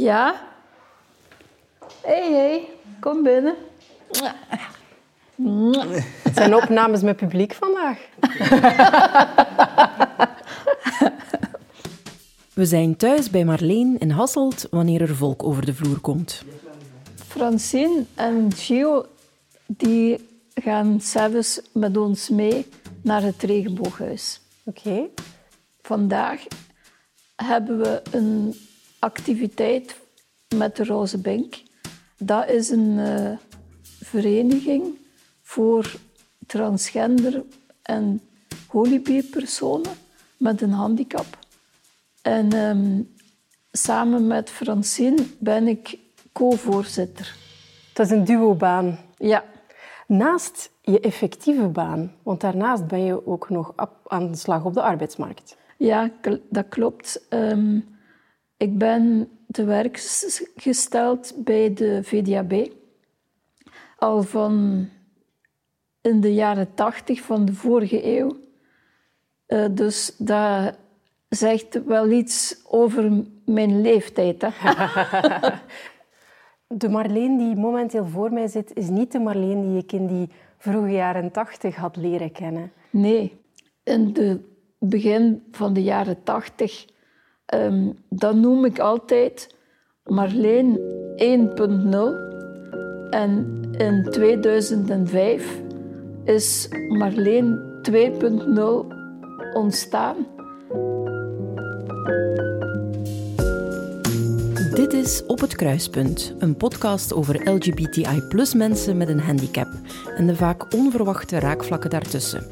Ja? Hé, hey, hey, kom binnen. Het zijn opnames met publiek vandaag. We zijn thuis bij Marleen in Hasselt wanneer er volk over de vloer komt. Francine en Gio die gaan zelfs met ons mee naar het regenbooghuis. Oké. Vandaag hebben we een activiteit met de Roze Bink. Dat is een eh, vereniging voor transgender en holibi-personen met een handicap. En ehm, samen met Francine ben ik co-voorzitter. Dat is een duobaan. Ja, Naast je effectieve baan, want daarnaast ben je ook nog aan de slag op de arbeidsmarkt. ja dat klopt. Ehm, ik ben te werk gesteld bij de VDAB. Al van in de jaren tachtig van de vorige eeuw. Eh, dus dat zegt wel iets over mijn leeftijd. Hè? De Marleen die momenteel voor mij zit, is niet de Marleen die ik in die vroege jaren tachtig had leren kennen. Nee, in het begin van de jaren tachtig, ehm dat noem ik altijd Marleen 1.0. En in 2005 is Marleen 2.0 ontstaan. Dit is Op het Kruispunt, een podcast over LGBTI mensen met een handicap en de vaak onverwachte raakvlakken daartussen.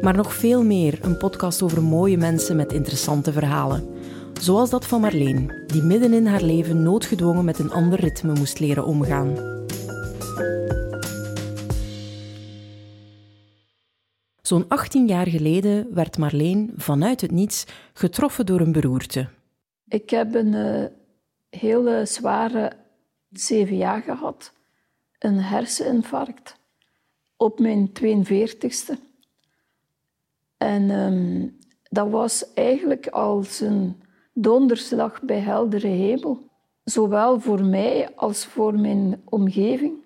Maar nog veel meer een podcast over mooie mensen met interessante verhalen. Zoals dat van Marleen, die midden in haar leven noodgedwongen met een ander ritme moest leren omgaan. Zo'n 18 jaar geleden werd Marleen vanuit het niets getroffen door een beroerte. Ik heb een eh, hele zware CVA gehad, een herseninfarct, op mijn 42ste. En ehm, dat was eigenlijk als een donderslag bij heldere hemel, zowel voor mij als voor mijn omgeving.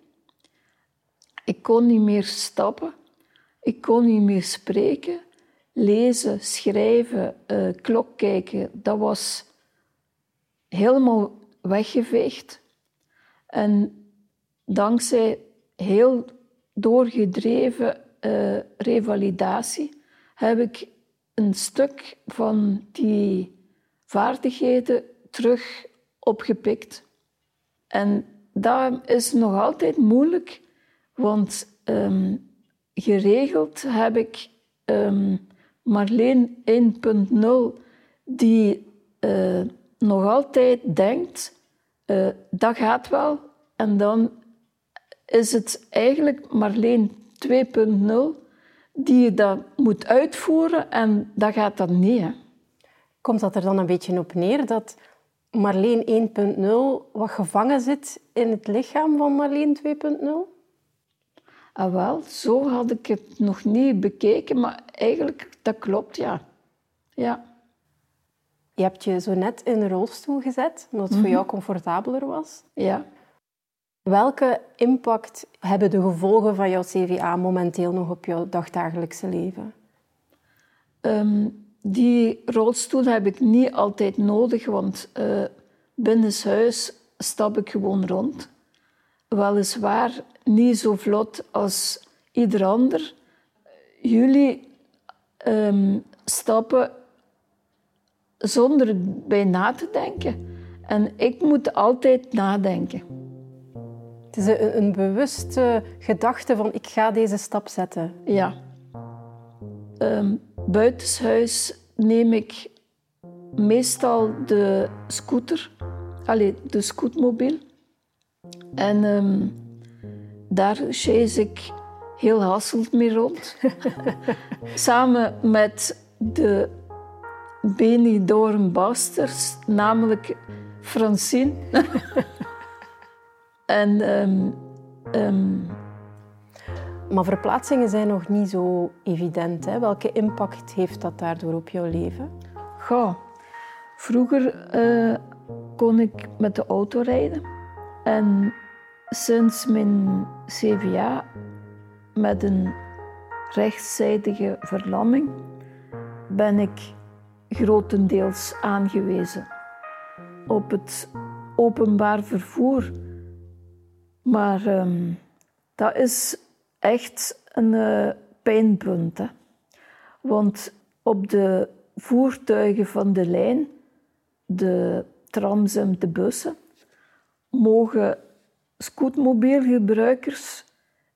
Ik kon niet meer stappen, ik kon niet meer spreken, lezen, schrijven, eh, klok kijken. Dat was helemaal weggeveegd. En dankzij heel doorgedreven eh, revalidatie heb ik een stuk van die vaardigheden terug opgepikt. En dat is nog altijd moeilijk, want ehm, geregeld heb ik ehm, Marleen 1.0 die eh, nog altijd denkt, eh, dat gaat wel. En dan is het eigenlijk Marleen 2.0 die dat moet uitvoeren en dat gaat dan niet. Hè. Komt dat er dan een beetje op neer dat Marleen 1.0 wat gevangen zit in het lichaam van Marleen 2.0? Ah, wel, zo had ik het nog niet bekeken, maar eigenlijk, dat klopt, ja. Ja. Je hebt je zo net in een rolstoel gezet, omdat het voor jou comfortabeler was. Ja. Welke impact hebben de gevolgen van jouw CVA momenteel nog op jouw dagdagelijkse leven? Ehm, die rolstoel heb ik niet altijd nodig, want eh binnenshuis stap ik gewoon rond. Weliswaar niet zo vlot als ieder ander. Jullie ehm, stappen zonder bij na te denken. En ik moet altijd nadenken. Het is een, een bewuste gedachte van ik ga deze stap zetten. Ja. Ehm buitenshuis neem ik meestal de scooter, allee, de scootmobiel. En ehm, daar chase ik heel Hasselt mee rond. Samen met de Benidorm Basters, namelijk Francine. en ehm, Maar verplaatsingen zijn nog niet zo evident. Hè? Welke impact heeft dat daardoor op jouw leven? Goh, Vroeger eh, kon ik met de auto rijden. En sinds mijn CVA met een rechtszijdige verlamming ben ik grotendeels aangewezen op het openbaar vervoer. Maar ehm, dat is echt een uh, pijnpunt. Hè? Want op de voertuigen van de lijn, de trams en de bussen, mogen scootmobielgebruikers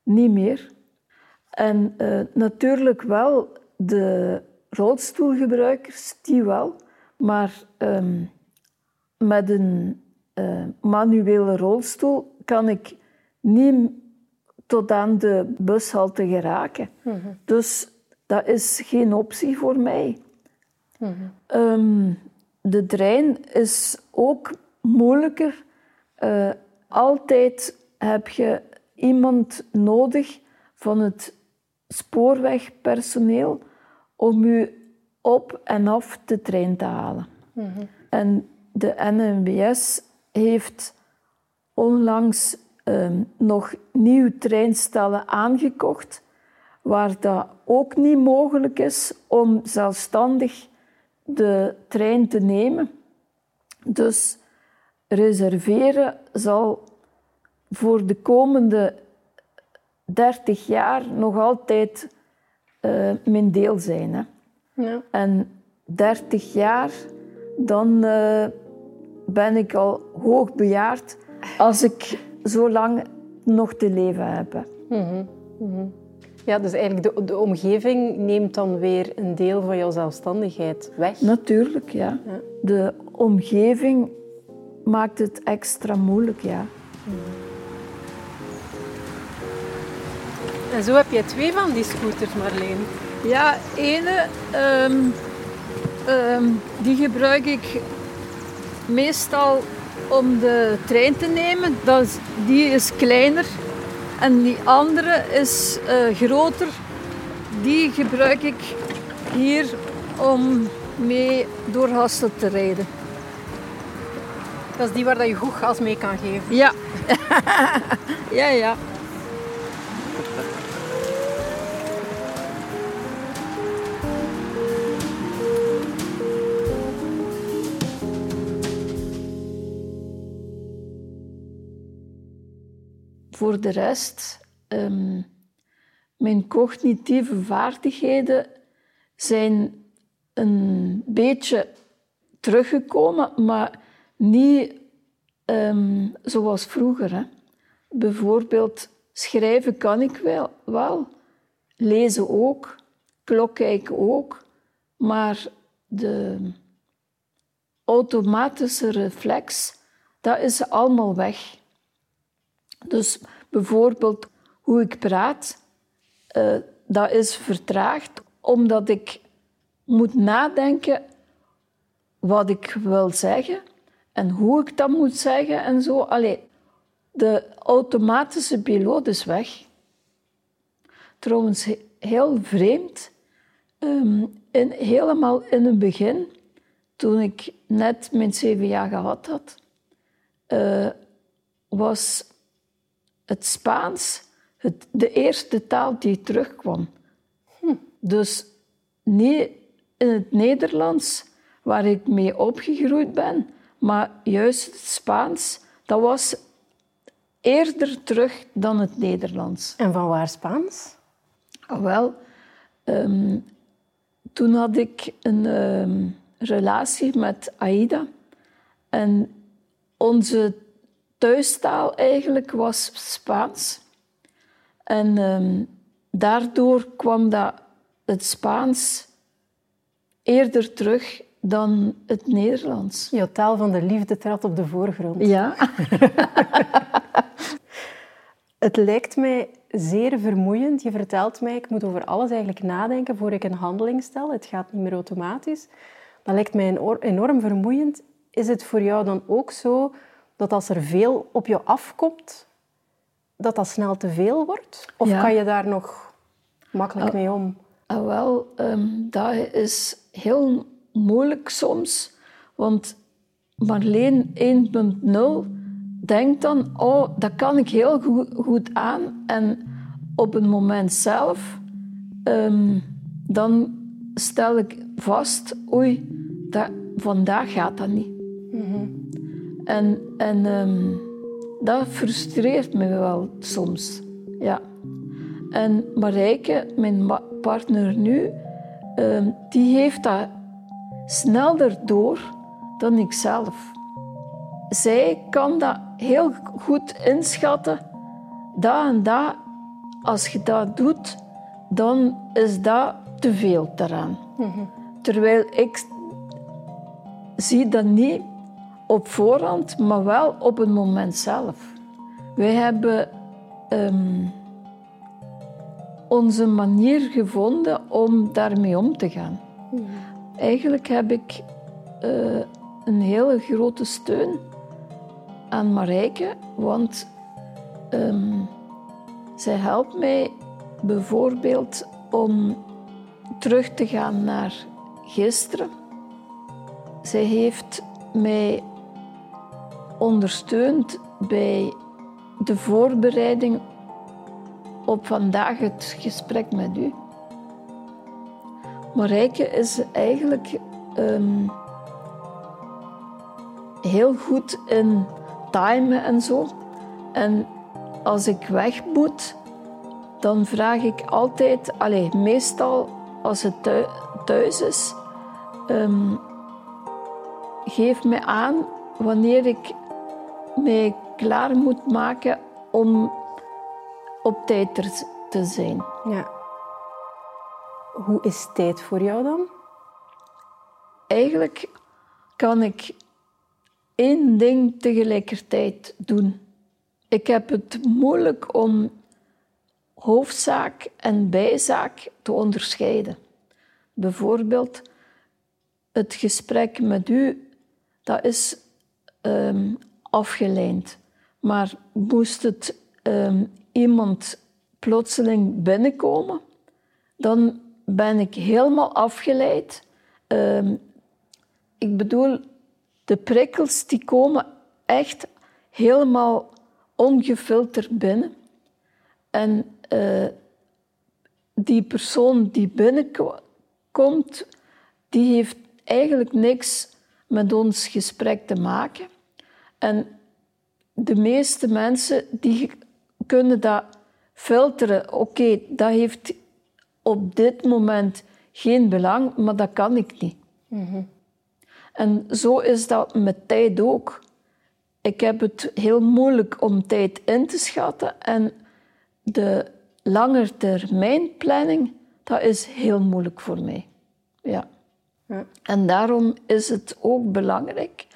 niet meer. En uh, natuurlijk wel de rolstoelgebruikers, die wel. Maar um, met een uh, manuele rolstoel kan ik niet tot aan de bushalte geraken. Mm -hmm. Dus dat is geen optie voor mij. Mm -hmm. um, de trein is ook moeilijker. Uh, altijd heb je iemand nodig van het spoorwegpersoneel om u op en af de trein te halen. Mm -hmm. En de NMBS heeft onlangs um, nog nieuw treinstellen aangekocht, waar dat ook niet mogelijk is om zelfstandig de trein te nemen. Dus reserveren zal voor de komende 30 jaar nog altijd uh, mijn deel zijn. Hè. Ja. En 30 jaar, dan uh, ben ik al hoogbejaard als ik zo lang nog te leven heb. Mm -hmm. Mm -hmm. Ja, dus eigenlijk de, de, omgeving neemt dan weer een deel van jouw zelfstandigheid weg. Natuurlijk, ja. ja. De omgeving maakt het extra moeilijk, ja. Mm. En zo heb je twee van die scooters, Marleen. Ja, ene, um, um, die gebruik ik meestal om de trein te nemen. Dat is, die is kleiner. En die andere is uh, groter. Die gebruik ik hier om mee door Hasselt te rijden. Dat is die waar je goed gas mee kan geven? Ja. ja, ja. Voor de rest, um, mijn cognitieve vaardigheden zijn een beetje teruggekomen, maar niet um, zoals vroeger. Bijvoorbeeld schrijven kan ik wel, wel, lezen ook, klokkijken ook, maar de automatische reflex, dat is allemaal weg. Dus bijvoorbeeld hoe ik praat, uh, dat is vertraagd omdat ik moet nadenken wat ik wil zeggen en hoe ik dat moet zeggen en zo. Allee, de automatische piloot is weg. Trouwens, heel vreemd. Um, in, helemaal in het begin, toen ik net mijn zeven jaar gehad had, uh, was het Spaans het, de eerste taal die terugkwam. Hm. Dus niet in het Nederlands, waar ik mee opgegroeid ben, maar juist het Spaans, dat was eerder terug dan het Nederlands. En van waar Spaans? Ah, wel, um, toen had ik een um, relatie met Aida. En onze thuistaal eigenlijk was Spaans. En um, daardoor kwam dat het Spaans eerder terug dan het Nederlands. Jouw taal van de liefde trad op de voorgrond. Ja. het lijkt mij zeer vermoeiend. Je vertelt mij, ik moet over alles eigenlijk nadenken voor ik een handeling stel. Het gaat niet meer automatisch. Dat lijkt mij enorm vermoeiend. Is het voor jou dan ook zo dat als er veel op je afkomt, dat dat snel te veel wordt? Of kan je daar nog makkelijk mee om? Ah, wel, um, dat is heel moeilijk soms, Want Marleen 1.0 denkt dan, oh, dat kan ik heel goed, goed aan. En op het moment zelf, ehm, dan stel ik vast, oei, dat, vandaag gaat dat niet. En, en ehm, dat frustreert me wel soms. Ja. En Marijke, mijn partner nu, ehm, die heeft dat sneller door dan ik zelf. Zij kan dat heel goed inschatten. Dat en dat, als je dat doet, dan is dat te veel daaraan. Terwijl ik zie dat niet op voorhand, maar wel op het moment zelf. Wij hebben ehm, onze manier gevonden om daarmee om te gaan. Eigenlijk heb ik uh, een hele grote steun aan Marijke, want um, zij helpt mij bijvoorbeeld om terug te gaan naar gisteren. Zij heeft mij ondersteund bij de voorbereiding op vandaag het gesprek met u. Marijke is eigenlijk um, heel goed in timen en zo. En als ik weg moet, dan vraag ik altijd, allez, meestal als het thuis is, um, geef me aan wanneer ik mij klaar moet maken om op tijd er te zijn. Ja. Hoe is tijd voor jou dan? Eigenlijk kan ik één ding tegelijkertijd doen. Ik heb het moeilijk om hoofdzaak en bijzaak te onderscheiden. Bijvoorbeeld, het gesprek met u, dat is um, afgeleid. Maar moest het ehm, iemand plotseling binnenkomen, dan ben ik helemaal afgeleid. Ehm, ik bedoel, de prikkels die komen echt helemaal ongefilterd binnen. En uh, die persoon die binnenkomt, die heeft eigenlijk niks met ons gesprek te maken. En de meeste mensen die kunnen dat filteren. Oké, dat heeft op dit moment geen belang, maar dat kan ik niet. Mm En zo is dat met tijd ook. Ik heb het heel moeilijk om tijd in te schatten en de langetermijnplanning, dat is heel moeilijk voor mij. Ja. ja. En daarom is het ook belangrijk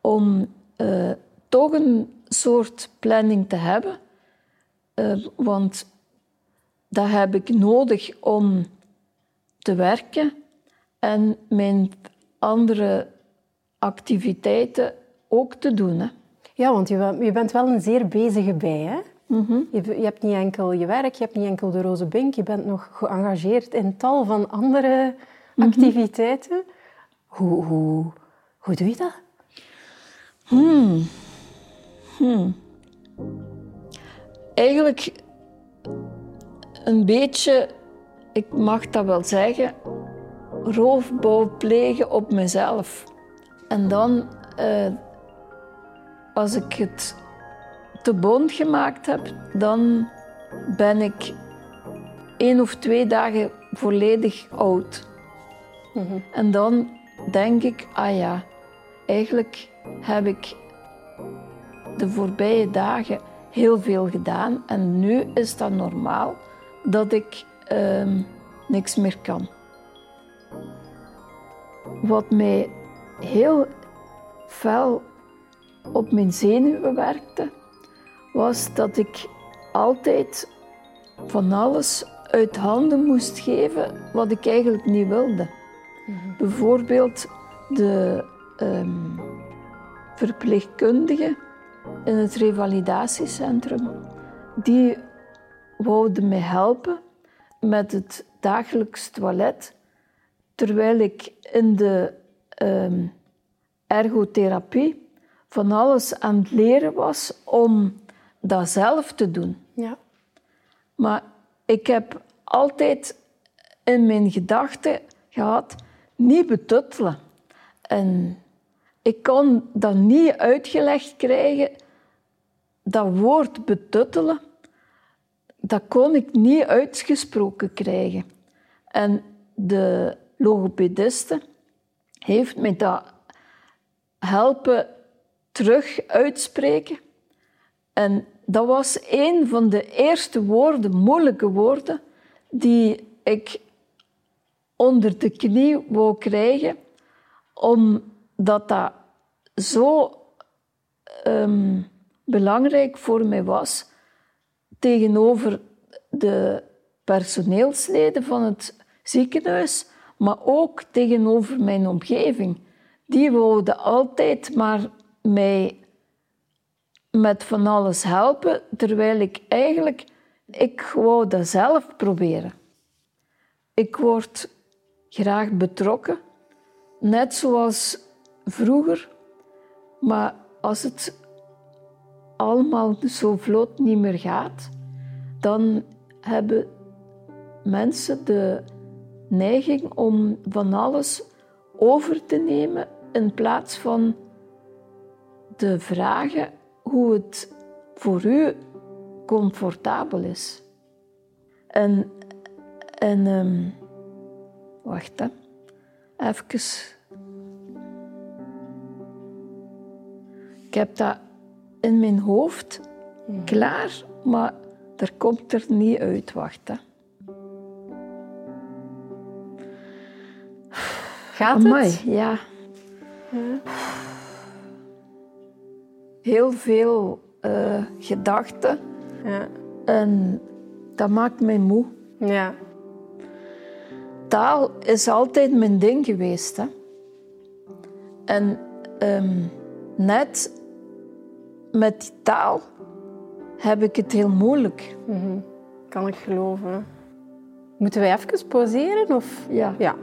om uh, toch een soort planning te hebben. Uh, want dat heb ik nodig om te werken en mijn andere activiteiten ook te doen. Hè. Ja, want je, je bent wel een zeer bezige bij. Hè? Mm -hmm. je, je, hebt niet enkel je werk, je hebt niet enkel de roze bink, je bent nog geëngageerd in tal van andere mhm. activiteiten. Hoe, hoe, hoe doe je dat? Hmm. Hmm. Eigenlijk een beetje, ik mag dat wel zeggen, roofbouw plegen op mezelf. En dan, uh, als ik het te bond gemaakt heb, dan ben ik één of twee dagen volledig oud. Mm -hmm. En dan denk ik, ah ja, eigenlijk heb ik de voorbije dagen heel veel gedaan en nu is dat normaal dat ik uh, niks meer kan. Wat mij heel fel op mijn zenuwen werkte, was dat ik altijd van alles uit handen moest geven wat ik eigenlijk niet wilde. Mhm. Bijvoorbeeld de um, verpleegkundige in het revalidatiecentrum, die wouden mij helpen met het dagelijks toilet, terwijl ik in de um, ergotherapie van alles aan het leren was om dat zelf te doen. Ja. Maar ik heb altijd in mijn gedachten gehad, niet betuttelen. En ik kon dat niet uitgelegd krijgen, dat woord betuttelen, dat kon ik niet uitgesproken krijgen. En de logopediste heeft me dat helpen terug uitspreken. En dat was een van de eerste woorden, moeilijke woorden, die ik onder de knie wou krijgen, omdat dat zo ehm, belangrijk voor mij was tegenover de personeelsleden van het ziekenhuis, maar ook tegenover mijn omgeving. Die wouden altijd maar mij met van alles helpen, terwijl ik eigenlijk, ik wou dat zelf proberen. Ik word graag betrokken, net zoals vroeger, maar als het allemaal zo vlot niet meer gaat, dan hebben mensen de neiging om van alles over te nemen in plaats van te vragen hoe het voor u comfortabel is. En, en um, wacht hè, even. Ik heb dat in mijn hoofd klaar, maar er komt er niet uit. Wacht hè. Gaat het? ja. Heel veel uh, gedachten. Ja. En dat maakt mij moe. Ja. Taal is altijd mijn ding geweest. Hè. En um, net met die taal heb ik het heel moeilijk. Mm -hmm. Kan ik geloven. Moeten wij even pauzeren? Of? Ja. ja.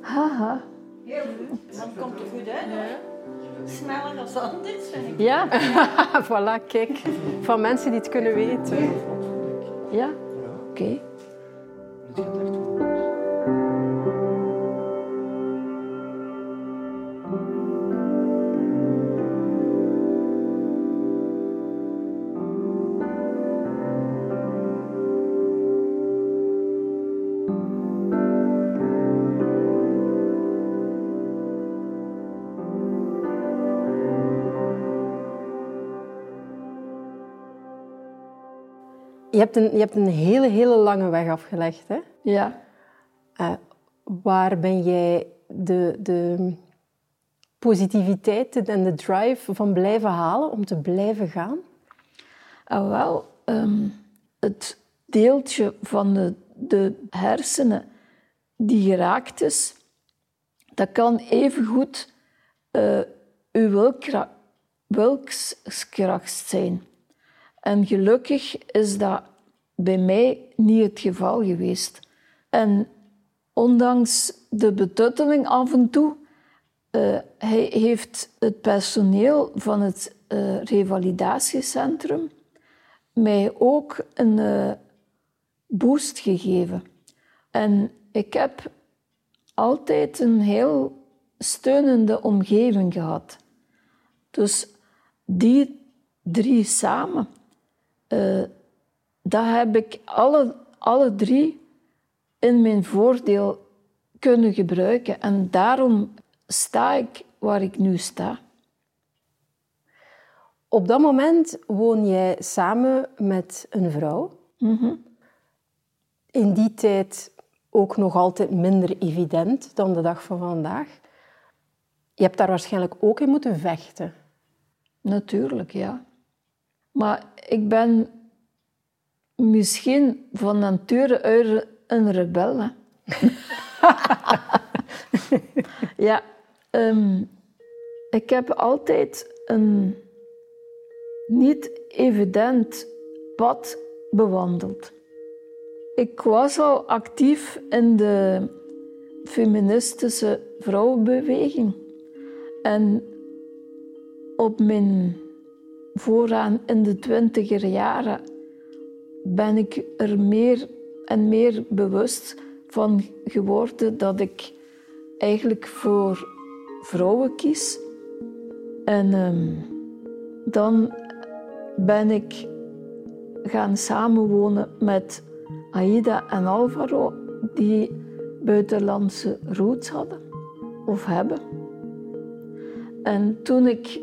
Haha. Heel goed. Dan komt het goed uit. Ja. Sneller dan anders, vind ik. Ja. voilà, kijk. Van mensen die het kunnen weten. Ja? Oké. Okay. Hebt een, je hebt een hele, hele lange weg afgelegd, hè? Ja. Uh, waar ben jij de, de positiviteit en de drive van blijven halen om te blijven gaan? Ah, wel, um, het deeltje van de, de hersenen die geraakt is, dat kan evengoed uh, uw wilskracht zijn. En gelukkig is dat bij mij niet het geval geweest. En ondanks de betutteling af en toe, uh, hij heeft het personeel van het uh, revalidatiecentrum mij ook een uh, boost gegeven. En ik heb altijd een heel steunende omgeving gehad. Dus die drie samen uh, dat heb ik alle, alle drie in mijn voordeel kunnen gebruiken. En daarom sta ik waar ik nu sta. Op dat moment woon jij samen met een vrouw. Mm -hmm. In die tijd ook nog altijd minder evident dan de dag van vandaag. Je hebt daar waarschijnlijk ook in moeten vechten. Natuurlijk, ja. Maar ik ben misschien van nature een rebel. ja, um, ik heb altijd een niet evident pad bewandeld. Ik was al actief in de feministische vrouwenbeweging. En op mijn vooraan in de twintiger jaren ben ik er meer en meer bewust van geworden dat ik eigenlijk voor vrouwen kies. En ehm, dan ben ik gaan samenwonen met Aida en Alvaro, die buitenlandse roots hadden of hebben. En toen ik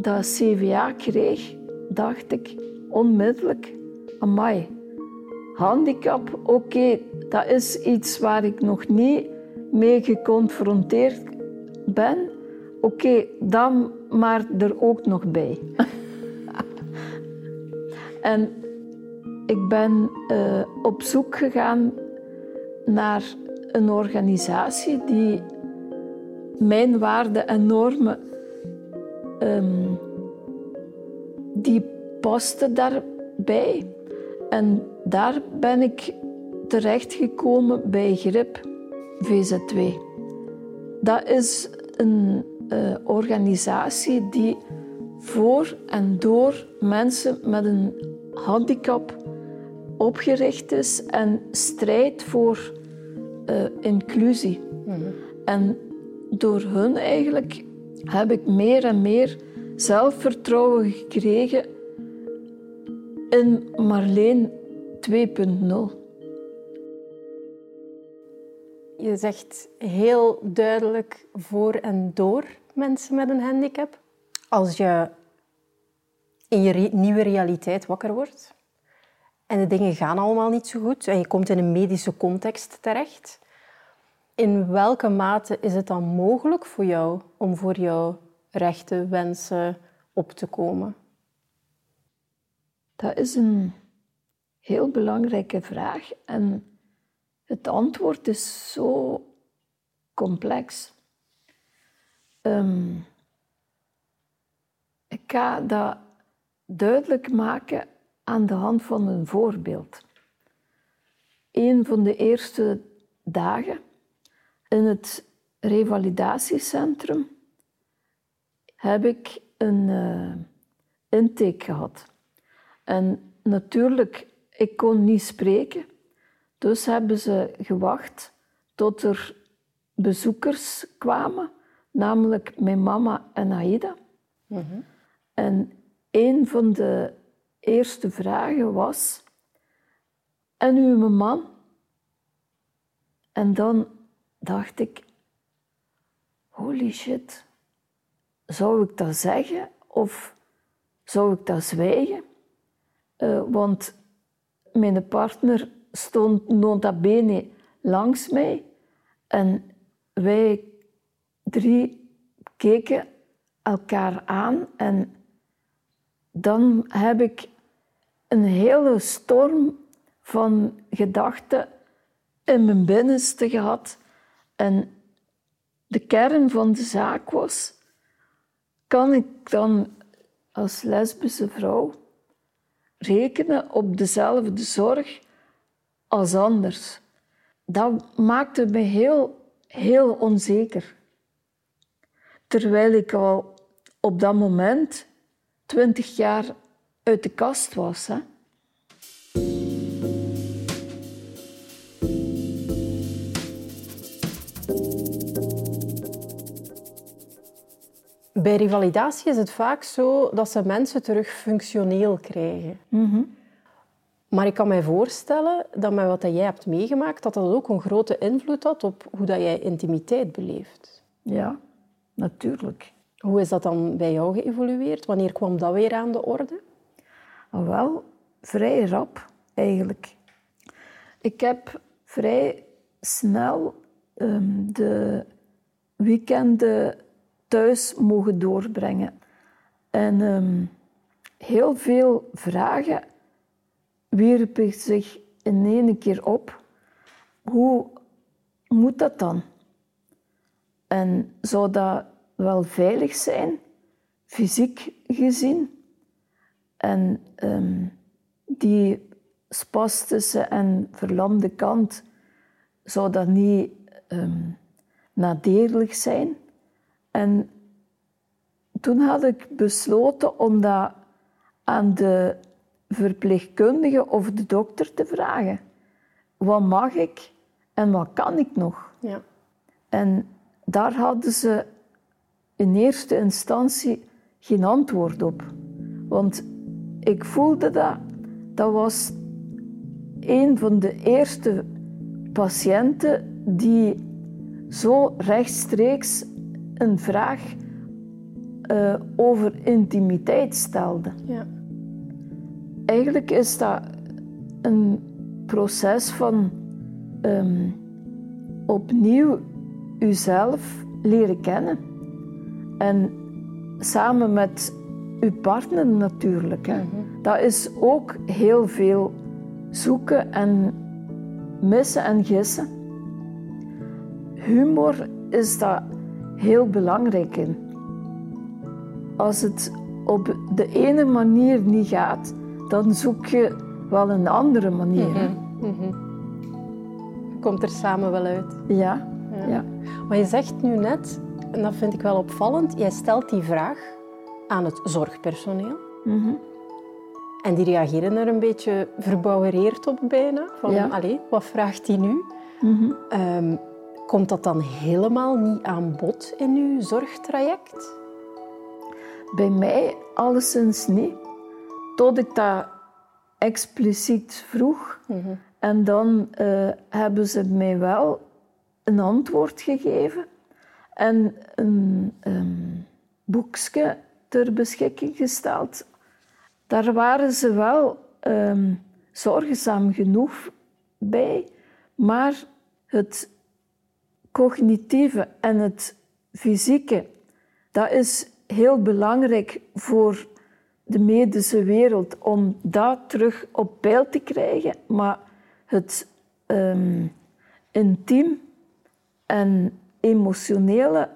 dat CVA kreeg, dacht ik onmiddellijk, amai, handicap, oké, dat is iets waar ik nog niet mee geconfronteerd ben. Oké, dan maar er ook nog bij. en ik ben uh, op zoek gegaan naar een organisatie die mijn waarden en normen um, die paste daarbij. En daar ben ik terechtgekomen bij GRIP VZ2. Dat is een uh, organisatie die voor en door mensen met een handicap opgericht is en strijdt voor uh, inclusie. Mm -hmm. En door hun eigenlijk heb ik meer en meer zelfvertrouwen gekregen in Marleen 2.0. Je zegt heel duidelijk voor en door mensen met een handicap. Als je in je nieuwe realiteit wakker wordt en de dingen gaan allemaal niet zo goed en je komt in een medische context terecht, in welke mate is het dan mogelijk voor jou om voor jouw rechten, wensen op te komen? Dat is een heel belangrijke vraag en het antwoord is zo complex. Um, ik ga dat duidelijk maken aan de hand van een voorbeeld. Een van de eerste dagen in het revalidatiecentrum heb ik een uh, intake gehad. En natuurlijk, ik kon niet spreken. Dus hebben ze gewacht tot er bezoekers kwamen, namelijk mijn mama en Aida. Mhm. En een van de eerste vragen was: En uw man? En dan dacht ik, holy shit, zou ik dat zeggen of zou ik dat zwijgen? Uh, want mijn partner stond nota bene langs mij en wij drie keken elkaar aan en dan heb ik een hele storm van gedachten in mijn binnenste gehad en de kern van de zaak was: kan ik dan als lesbische vrouw rekenen op dezelfde zorg als anders? Dat maakte me heel, heel onzeker. Terwijl ik al op dat moment twintig jaar uit de kast was. Hè? Bij revalidatie is het vaak zo dat ze mensen terug functioneel krijgen. Mhm. Maar ik kan mij voorstellen dat met wat jij hebt meegemaakt, dat dat ook een grote invloed had op hoe dat jij intimiteit beleeft. Ja, natuurlijk. Hoe is dat dan bij jou geëvolueerd? Wanneer kwam dat weer aan de orde? Ah, wel, vrij rap eigenlijk. Ik heb vrij snel um, de weekenden thuis mogen doorbrengen. En um, heel veel vragen wierpen zich in één keer op. Hoe moet dat dan? En zou dat wel veilig zijn, fysiek gezien? En um, die spastische en verlamde kant, zou dat niet um, nadelig zijn? En toen had ik besloten om dat aan de verpleegkundige of de dokter te vragen. Wat mag ik en wat kan ik nog? Ja. En daar hadden ze in eerste instantie geen antwoord op. Want ik voelde dat, dat was een van de eerste patiënten die zo rechtstreeks een vraag uh, over intimiteit stelde. Ja. Eigenlijk is dat een proces van um, opnieuw uzelf leren kennen. En samen met uw partner natuurlijk. Hè. Mhm. Dat is ook heel veel zoeken en missen en gissen. Humor is daar heel belangrijk in. Als het op de ene manier niet gaat, dan zoek je wel een andere manier. hè. Mhm. Komt er samen wel uit. Ja, ja. Maar je zegt nu net, en dat vind ik wel opvallend, jij stelt die vraag aan het zorgpersoneel. Mhm. En die reageren er een beetje verbouwereerd op bijna. Van, Ja. allee, wat vraagt hij nu? Mhm. Ehm, komt dat dan helemaal niet aan bod in uw zorgtraject? Bij mij alleszins niet. Tot ik dat expliciet vroeg. En dan eh, hebben ze mij wel een antwoord gegeven. En een um, boekje ter beschikking gesteld. Daar waren ze wel ehm, zorgzaam genoeg bij. Maar het cognitieve en het fysieke, dat is heel belangrijk voor de medische wereld om dat terug op peil te krijgen. Maar het ehm, intiem en emotionele,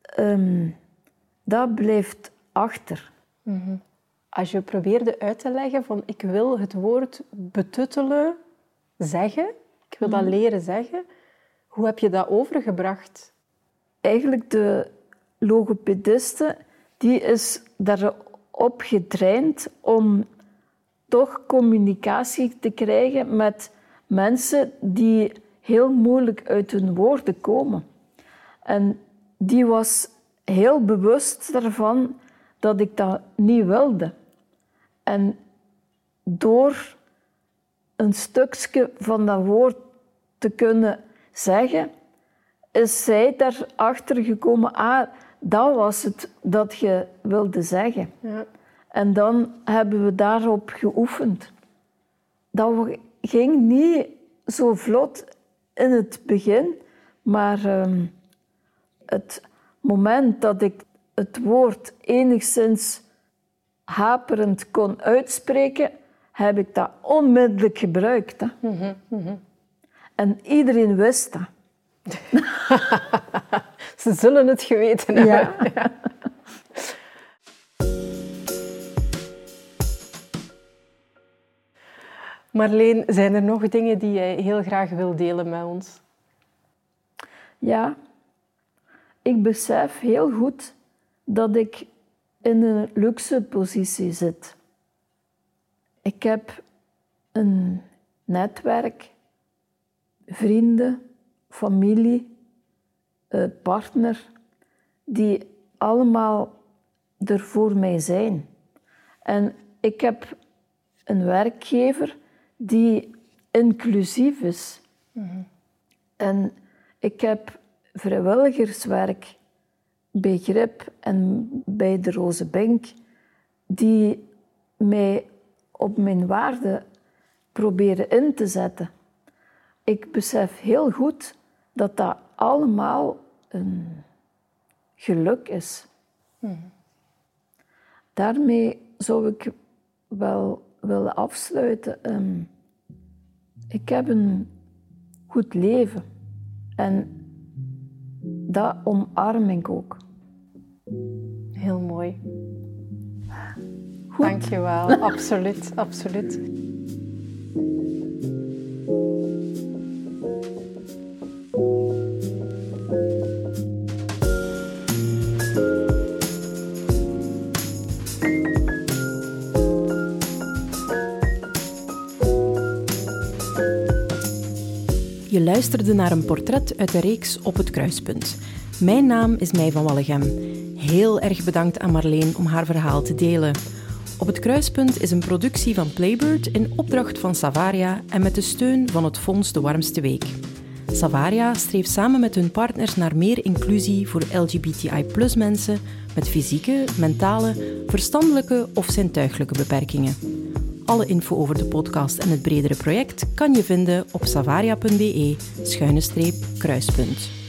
ehm, dat blijft achter. Als je probeerde uit te leggen van ik wil het woord betuttelen zeggen, ik wil dat leren zeggen, hoe heb je dat overgebracht? Eigenlijk de logopediste, die is daarop getraind om toch communicatie te krijgen met mensen die heel moeilijk uit hun woorden komen. En die was heel bewust daarvan dat ik dat niet wilde. En door een stukje van dat woord te kunnen zeggen, is zij daarachter gekomen, ah, dat was het dat je wilde zeggen. Ja. En dan hebben we daarop geoefend. Dat ging niet zo vlot in het begin, maar ehm, het moment dat ik het woord enigszins haperend kon uitspreken, heb ik dat onmiddellijk gebruikt. Hè. En iedereen wist dat. Ze zullen het geweten hebben. Ja. Marleen, zijn er nog dingen die jij heel graag wil delen met ons? Ja, ik besef heel goed dat ik in een luxe positie zit. Ik heb een netwerk, vrienden, familie, eh, partner, die allemaal er voor mij zijn. En ik heb een werkgever die inclusief is. En ik heb vrijwilligerswerk bij Grip en bij de Roze Bink, die mij op mijn waarde proberen in te zetten. Ik besef heel goed dat dat allemaal een geluk is. Daarmee zou ik wel willen afsluiten. Ehm, ik heb een goed leven en dat omarm ik ook. Heel mooi. Goed. Dankjewel. absoluut, absoluut. Luisterde naar een portret uit de reeks Op het Kruispunt. Mijn naam is Mij van Wallegem. Heel erg bedankt aan Marleen om haar verhaal te delen. Op het Kruispunt is een productie van Playbird in opdracht van Savaria en met de steun van het Fonds De Warmste Week. Savaria streeft samen met hun partners naar meer inclusie voor LGBTI-mensen met fysieke, mentale, verstandelijke of zintuiglijke beperkingen. Alle info over de podcast en het bredere project kan je vinden op savaria.be-kruispunt.